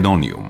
Македониум.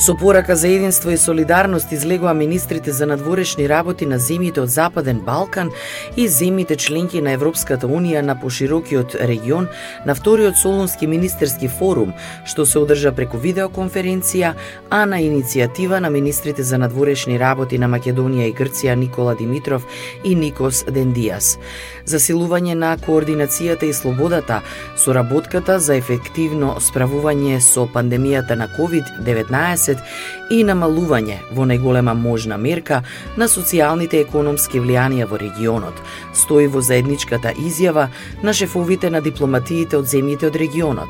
Со порака за единство и солидарност излегува министрите за надворешни работи на земјите од Западен Балкан и земјите членки на Европската Унија на поширокиот регион на вториот Солунски министерски форум, што се одржа преку видеоконференција, а на иницијатива на министрите за надворешни работи на Македонија и Грција Никола Димитров и Никос Дендиас. Засилување на координацијата и слободата, соработката за ефективно справување со пандемијата на COVID-19 и намалување во најголема можна мерка на социјалните економски влијанија во регионот, стои во заедничката изјава на шефовите на дипломатиите од земјите од регионот.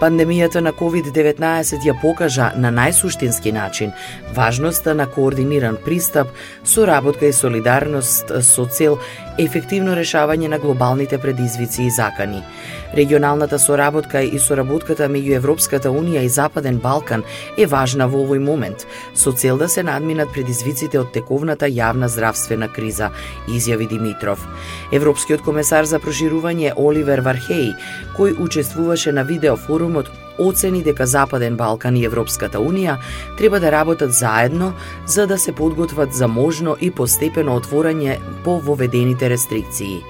Пандемијата на COVID-19 ја покажа на најсуштински начин важноста на координиран пристап, соработка и солидарност со цел ефективно решавање на глобалните предизвици и закани. Регионалната соработка и соработката меѓу Европската Унија и Западен Балкан е важна во овој момент, со цел да се надминат предизвиците од тековната јавна здравствена криза, изјави Димитров. Европскиот комесар за проширување Оливер Вархеј, кој учествуваше на видеофорум, форумот оцени дека Западен Балкан и Европската Унија треба да работат заедно за да се подготват за можно и постепено отворање по воведените рестрикции.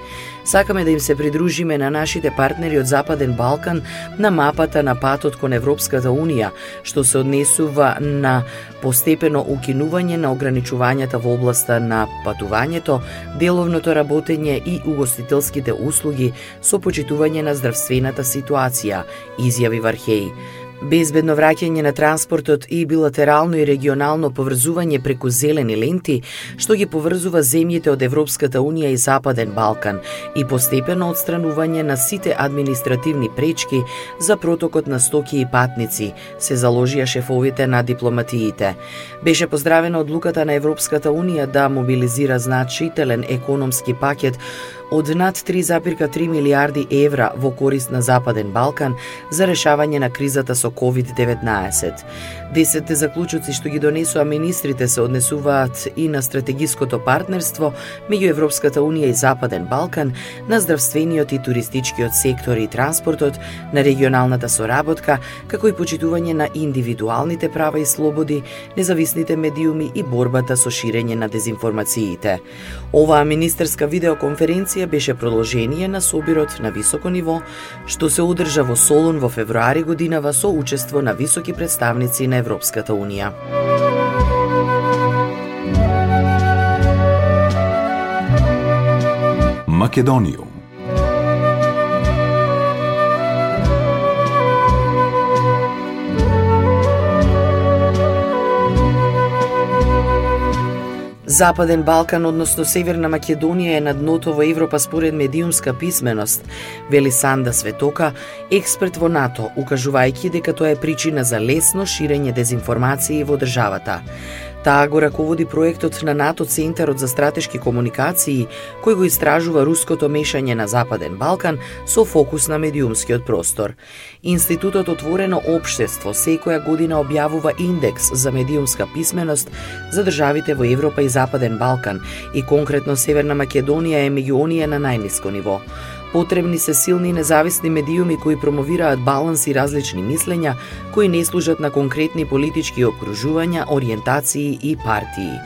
Сакаме да им се придружиме на нашите партнери од Западен Балкан на мапата на патот кон Европската Унија, што се однесува на постепено укинување на ограничувањата во областа на патувањето, деловното работење и угостителските услуги со почитување на здравствената ситуација, изјави Вархеј безбедно враќање на транспортот и билатерално и регионално поврзување преку зелени ленти, што ги поврзува земјите од Европската Унија и Западен Балкан и постепено отстранување на сите административни пречки за протокот на стоки и патници, се заложија шефовите на дипломатиите. Беше поздравена одлуката на Европската Унија да мобилизира значителен економски пакет од над 3,3 милиарди евра во корист на Западен Балкан за решавање на кризата со COVID-19. Десетте заклучоци што ги донесува министрите се однесуваат и на стратегиското партнерство меѓу Европската Унија и Западен Балкан, на здравствениот и туристичкиот сектор и транспортот, на регионалната соработка, како и почитување на индивидуалните права и слободи, независните медиуми и борбата со ширење на дезинформациите. Оваа министерска видеоконференција конференција беше продолжение на собирот на високо ниво, што се одржа во Солун во февруари годинава со учество на високи представници на Европската Унија. Македонијум Западен Балкан, односно Северна Македонија е на дното во Европа според медиумска писменост, вели Санда Светока, експерт во НАТО, укажувајќи дека тоа е причина за лесно ширење дезинформации во државата. Таа го раководи проектот на НАТО Центарот за стратешки комуникации, кој го истражува руското мешање на Западен Балкан со фокус на медиумскиот простор. Институтот Отворено обштество секоја година објавува индекс за медиумска писменост за државите во Европа и Западен Балкан и конкретно Северна Македонија е меѓу оние на најниско ниво. Потребни се силни и независни медиуми кои промовираат баланс и различни мислења, кои не служат на конкретни политички окружувања, ориентации и партии.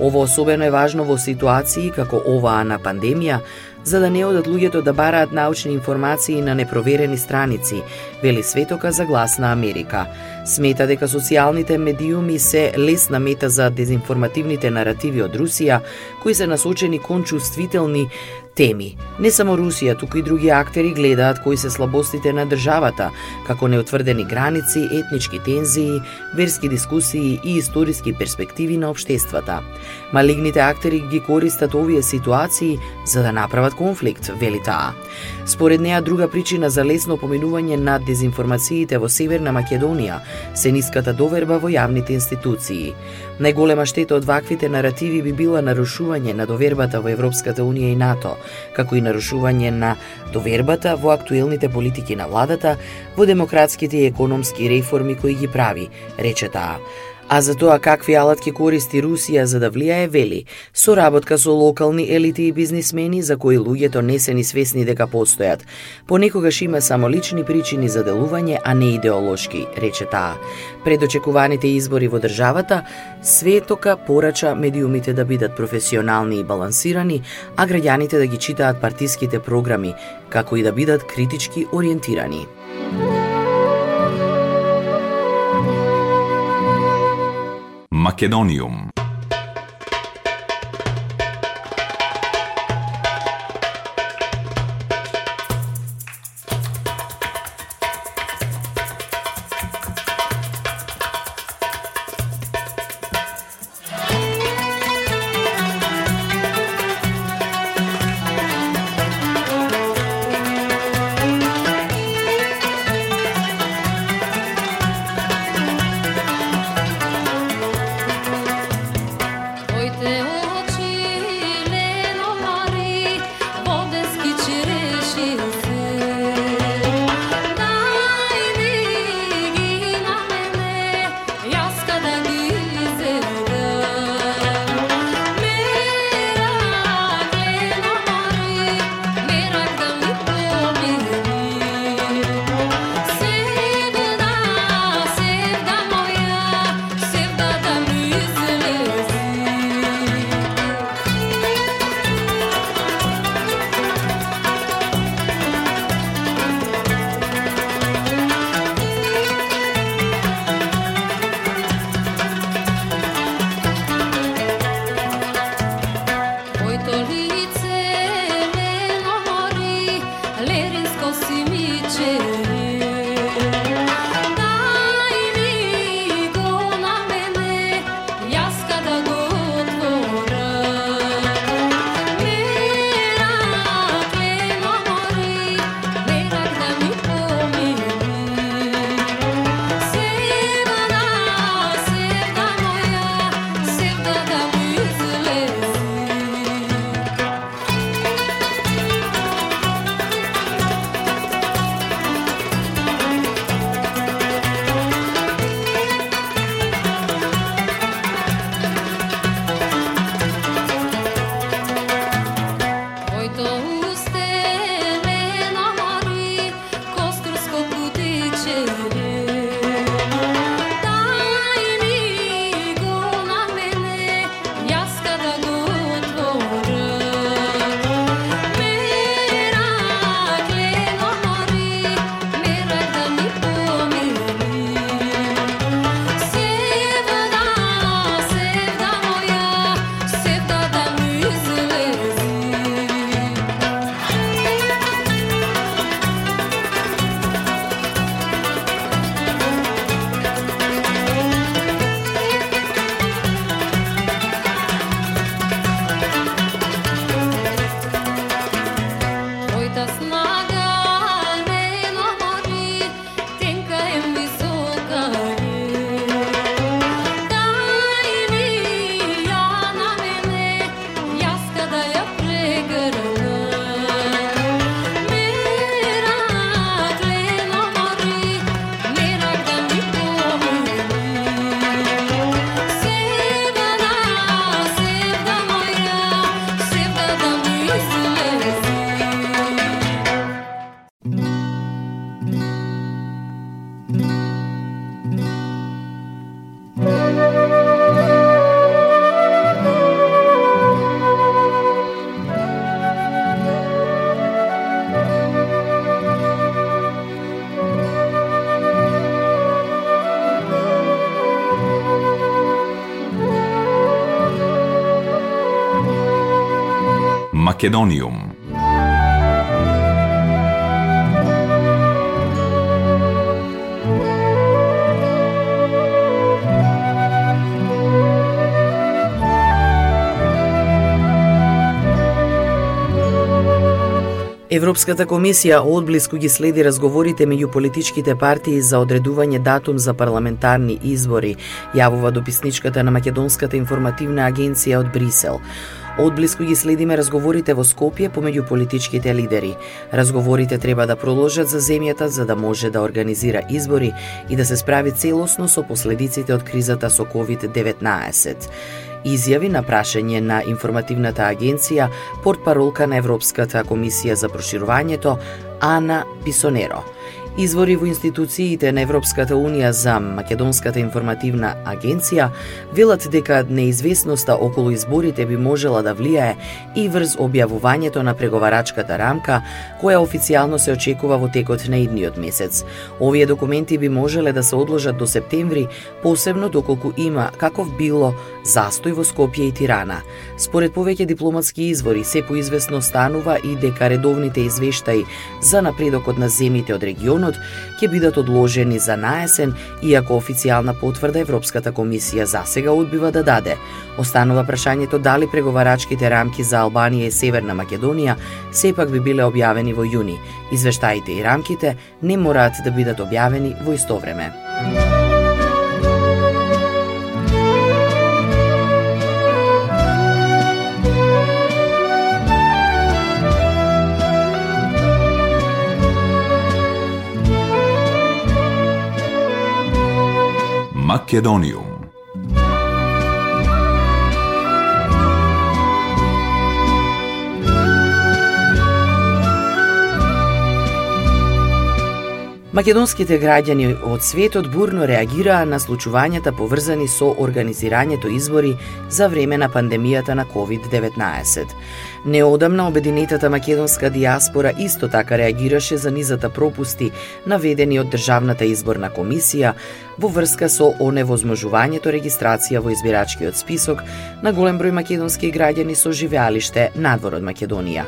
Ово особено е важно во ситуации како оваа на пандемија, за да не одат луѓето да бараат научни информации на непроверени страници, вели Светока за глас на Америка. Смета дека социјалните медиуми се лесна мета за дезинформативните наративи од Русија, кои се насочени кон чувствителни теми. Не само Русија, туку и други актери гледаат кои се слабостите на државата, како неотврдени граници, етнички тензии, верски дискусии и историски перспективи на обштествата. Малигните актери ги користат овие ситуации за да направат конфликт, вели таа. Според неа друга причина за лесно поминување на дезинформациите во Северна Македонија се ниската доверба во јавните институции. Најголема штета од ваквите наративи би била нарушување на довербата во Европската Унија и НАТО, како и нарушување на довербата во актуелните политики на владата, во демократските и економски реформи кои ги прави, рече таа. А за тоа какви алатки користи Русија за да влијае вели, соработка со локални елити и бизнисмени за кои луѓето не се ни свесни дека постојат. Понекогаш има само лични причини за делување, а не идеолошки, рече таа. Пред очекуваните избори во државата, Светока порача медиумите да бидат професионални и балансирани, а граѓаните да ги читаат партиските програми, како и да бидат критички ориентирани. Македониум. Македониум. Европската комисија одблиску ги следи разговорите меѓу политичките партии за одредување датум за парламентарни избори, јавува дописничката на Македонската информативна агенција од Брисел. Одблиску ги следиме разговорите во Скопје помеѓу политичките лидери. Разговорите треба да продолжат за земјата за да може да организира избори и да се справи целосно со последиците од кризата со COVID-19 изјави на прашање на информативната агенција портпаролка на Европската комисија за проширувањето Ана Писонеро. Извори во институциите на Европската Унија за Македонската информативна агенција велат дека неизвестноста околу изборите би можела да влијае и врз објавувањето на преговарачката рамка, која официјално се очекува во текот на идниот месец. Овие документи би можеле да се одложат до септември, посебно доколку има каков било застој во Скопје и Тирана. Според повеќе дипломатски извори, се поизвестно станува и дека редовните извештаи за напредокот на земите од регионот законот ќе бидат одложени за наесен, иако официјална потврда Европската комисија засега одбива да даде. Останува прашањето дали преговарачките рамки за Албанија и Северна Македонија сепак би биле објавени во јуни. Извештаите и рамките не мораат да бидат објавени во исто време. Македониум. Македонските граѓани од светот бурно реагираа на случувањата поврзани со организирањето избори за време на пандемијата на COVID-19. Неодамна обединетата македонска диаспора исто така реагираше за низата пропусти наведени од Државната изборна комисија во врска со оневозможувањето регистрација во избирачкиот список на голем број македонски граѓани со живеалиште надвор од Македонија.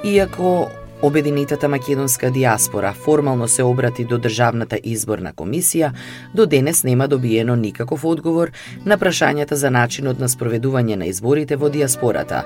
Иако Обединетата македонска диаспора формално се обрати до Државната изборна комисија, до денес нема добиено никаков одговор на прашањата за начинот на спроведување на изборите во диаспората.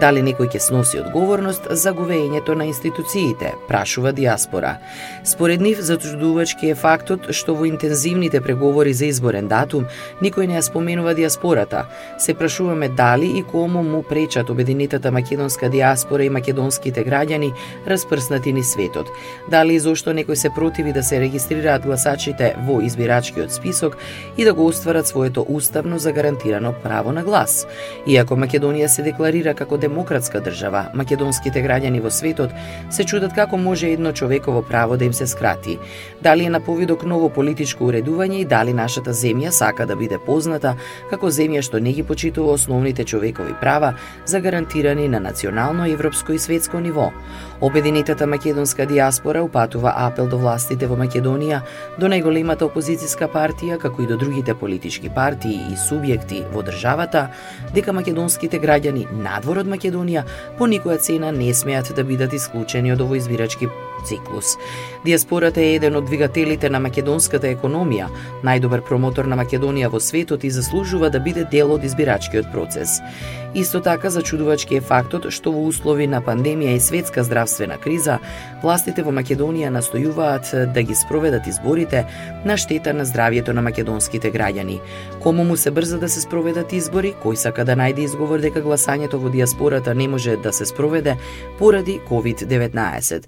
Дали некој ќе сноси одговорност за гувењето на институциите, прашува диаспора. Според нив, зачудувачки е фактот што во интензивните преговори за изборен датум никој не ја споменува диаспората. Се прашуваме дали и кому му пречат Обединетата македонска диаспора и македонските граѓани распрснати ни светот. Дали и зошто некој се противи да се регистрираат гласачите во избирачкиот список и да го остварат своето уставно загарантирано право на глас. Иако Македонија се декларира како демократска држава, македонските граѓани во светот се чудат како може едно човеково право да им се скрати. Дали е на повидок ново политичко уредување и дали нашата земја сака да биде позната како земја што не ги почитува основните човекови права загарантирани на национално, европско и светско ниво. Обединетата македонска диаспора упатува апел до властите во Македонија, до најголемата опозицијска партија, како и до другите политички партии и субјекти во државата, дека македонските граѓани надвор од Македонија по никоја цена не смеат да бидат исклучени од овој избирачки циклус. Диаспората е еден од двигателите на македонската економија, најдобар промотор на Македонија во светот и заслужува да биде дел од избирачкиот процес. Исто така зачудувачки е фактот што во услови на пандемија и светска здравствена криза, властите во Македонија настојуваат да ги спроведат изборите на штета на здравјето на македонските граѓани. Кому му се брза да се спроведат избори, кој сака да најде изговор дека гласањето во диаспората не може да се спроведе поради COVID-19.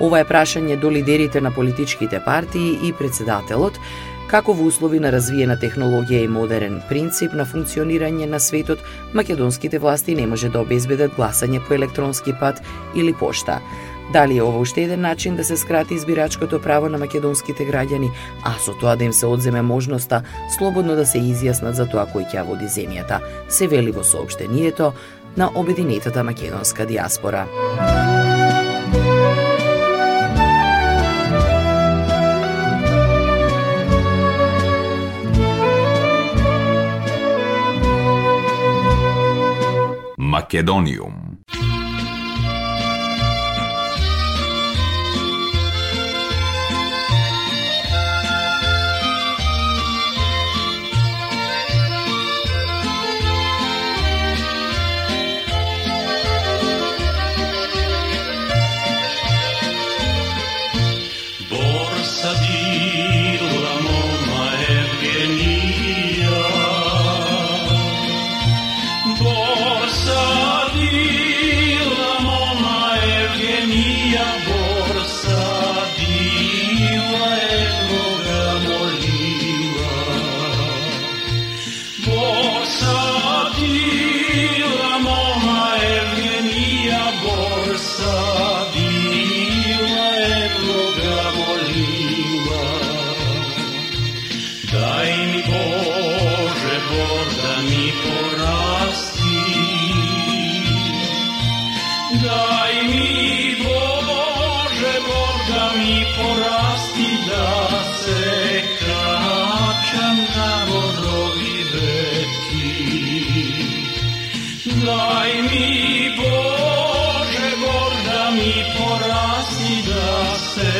Ова е прашање до лидерите на политичките партии и председателот, како во услови на развиена технологија и модерен принцип на функционирање на светот, македонските власти не може да обезбедат гласање по електронски пат или пошта. Дали е ова уште еден начин да се скрати избирачкото право на македонските граѓани, а со тоа да им се одземе можноста слободно да се изјаснат за тоа кој ќе води земјата, се вели во сообштението на Обединетата македонска диаспора. Macedonium. Borsa di mi porazi da se.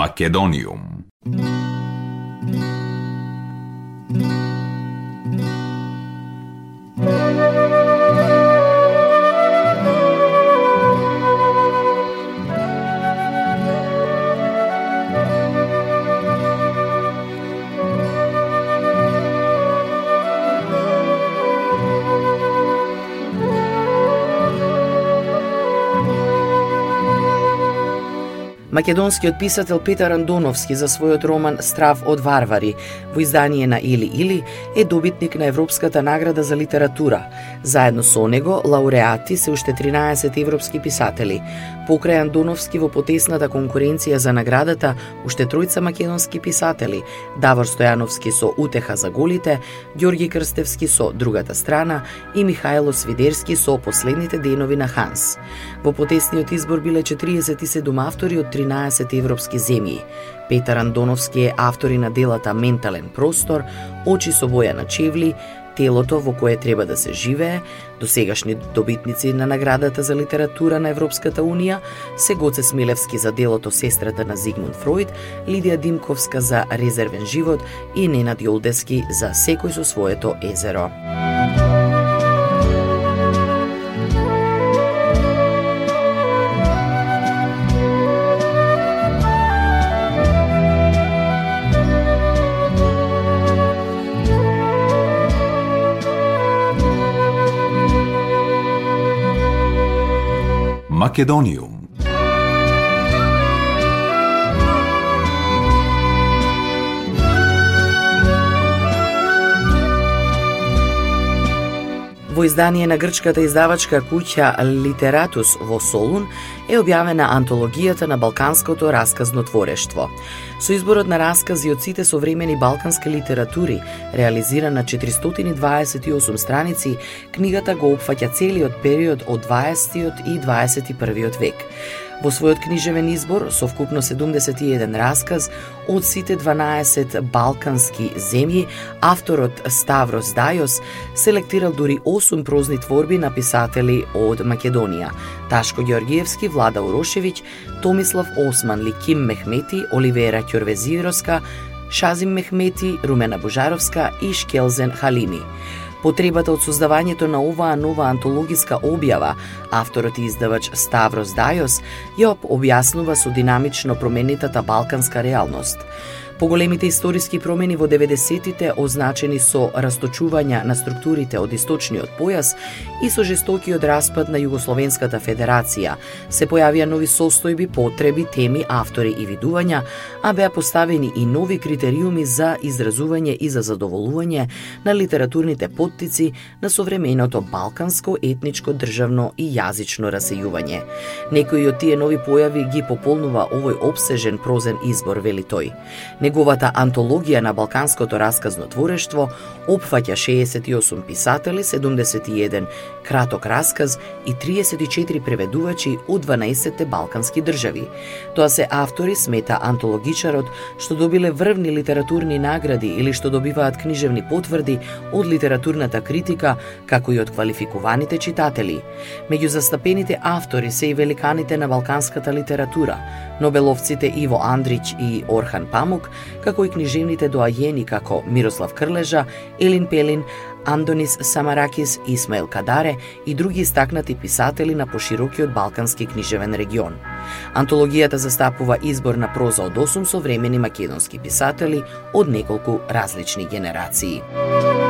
Македониум. Македонскиот писател Петар Андоновски за својот роман Страв од варвари во издание на Или Или е добитник на Европската награда за литература. Заедно со него лауреати се уште 13 европски писатели. Покрај Андоновски во потесната конкуренција за наградата уште тројца македонски писатели: Давор Стојановски со Утеха за голите, Ѓорги Крстевски со Другата страна и Михајло Свидерски со Последните денови на Ханс. Во потесниот избор биле 47 автори од 13 европски земји. Петар Андоновски е автори на делата Ментален простор, Очи со боја на чевли, Телото во кое треба да се живее, досегашни добитници на наградата за литература на Европската Унија се Гоце Смилевски за делото Сестрата на Зигмунд Фройд, Лидија Димковска за Резервен живот и Ненад Јолдески за Секој со своето езеро. Македониум. Во издание на грчката издавачка куќа Литератус во Солун е објавена антологијата на балканското расказно творештво. Со изборот на раскази од сите современи балкански литератури, реализирана на 428 страници, книгата го опфаќа целиот период од 20 и 21 век. Во својот книжевен избор, со вкупно 71 расказ, од сите 12 балкански земји, авторот Ставрос Дајос селектирал дури 8 прозни творби на писатели од Македонија. Ташко Георгиевски, Влада Урошевиќ, Томислав Осман, Ликим Мехмети, Оливера Ќорвезироска, Шазим Мехмети, Румена Божаровска и Шкелзен Халими. Потребата од создавањето на оваа нова антологиска објава, авторот и издавач Ставрос Дајос ја објаснува со динамично променетата балканска реалност. Поголемите историски промени во 90-тите означени со расточување на структурите од источниот појас и со жестокиот распад на Југословенската федерација, се појавија нови состојби, потреби, теми, автори и видувања, а беа поставени и нови критериуми за изразување и за задоволување на литературните поттици на современото балканско етничко државно и јазично расејување. Некои од тие нови појави ги пополнува овој обсежен прозен избор, вели тој. Неговата антологија на балканското расказно творештво опфаќа 68 писатели, 71 краток расказ и 34 преведувачи од 12 балкански држави. Тоа се автори, смета антологичарот, што добиле врвни литературни награди или што добиваат книжевни потврди од литературната критика, како и од квалификуваните читатели. Меѓу застапените автори се и великаните на балканската литература, Нобеловците Иво Андрич и Орхан Памук, како и книжевните доајени како Мирослав Крлежа, Елин Пелин, Андонис Самаракис, Исмаил Кадаре и други истакнати писатели на поширокиот балкански книжевен регион. Антологијата застапува избор на проза од 8 современи македонски писатели од неколку различни генерации.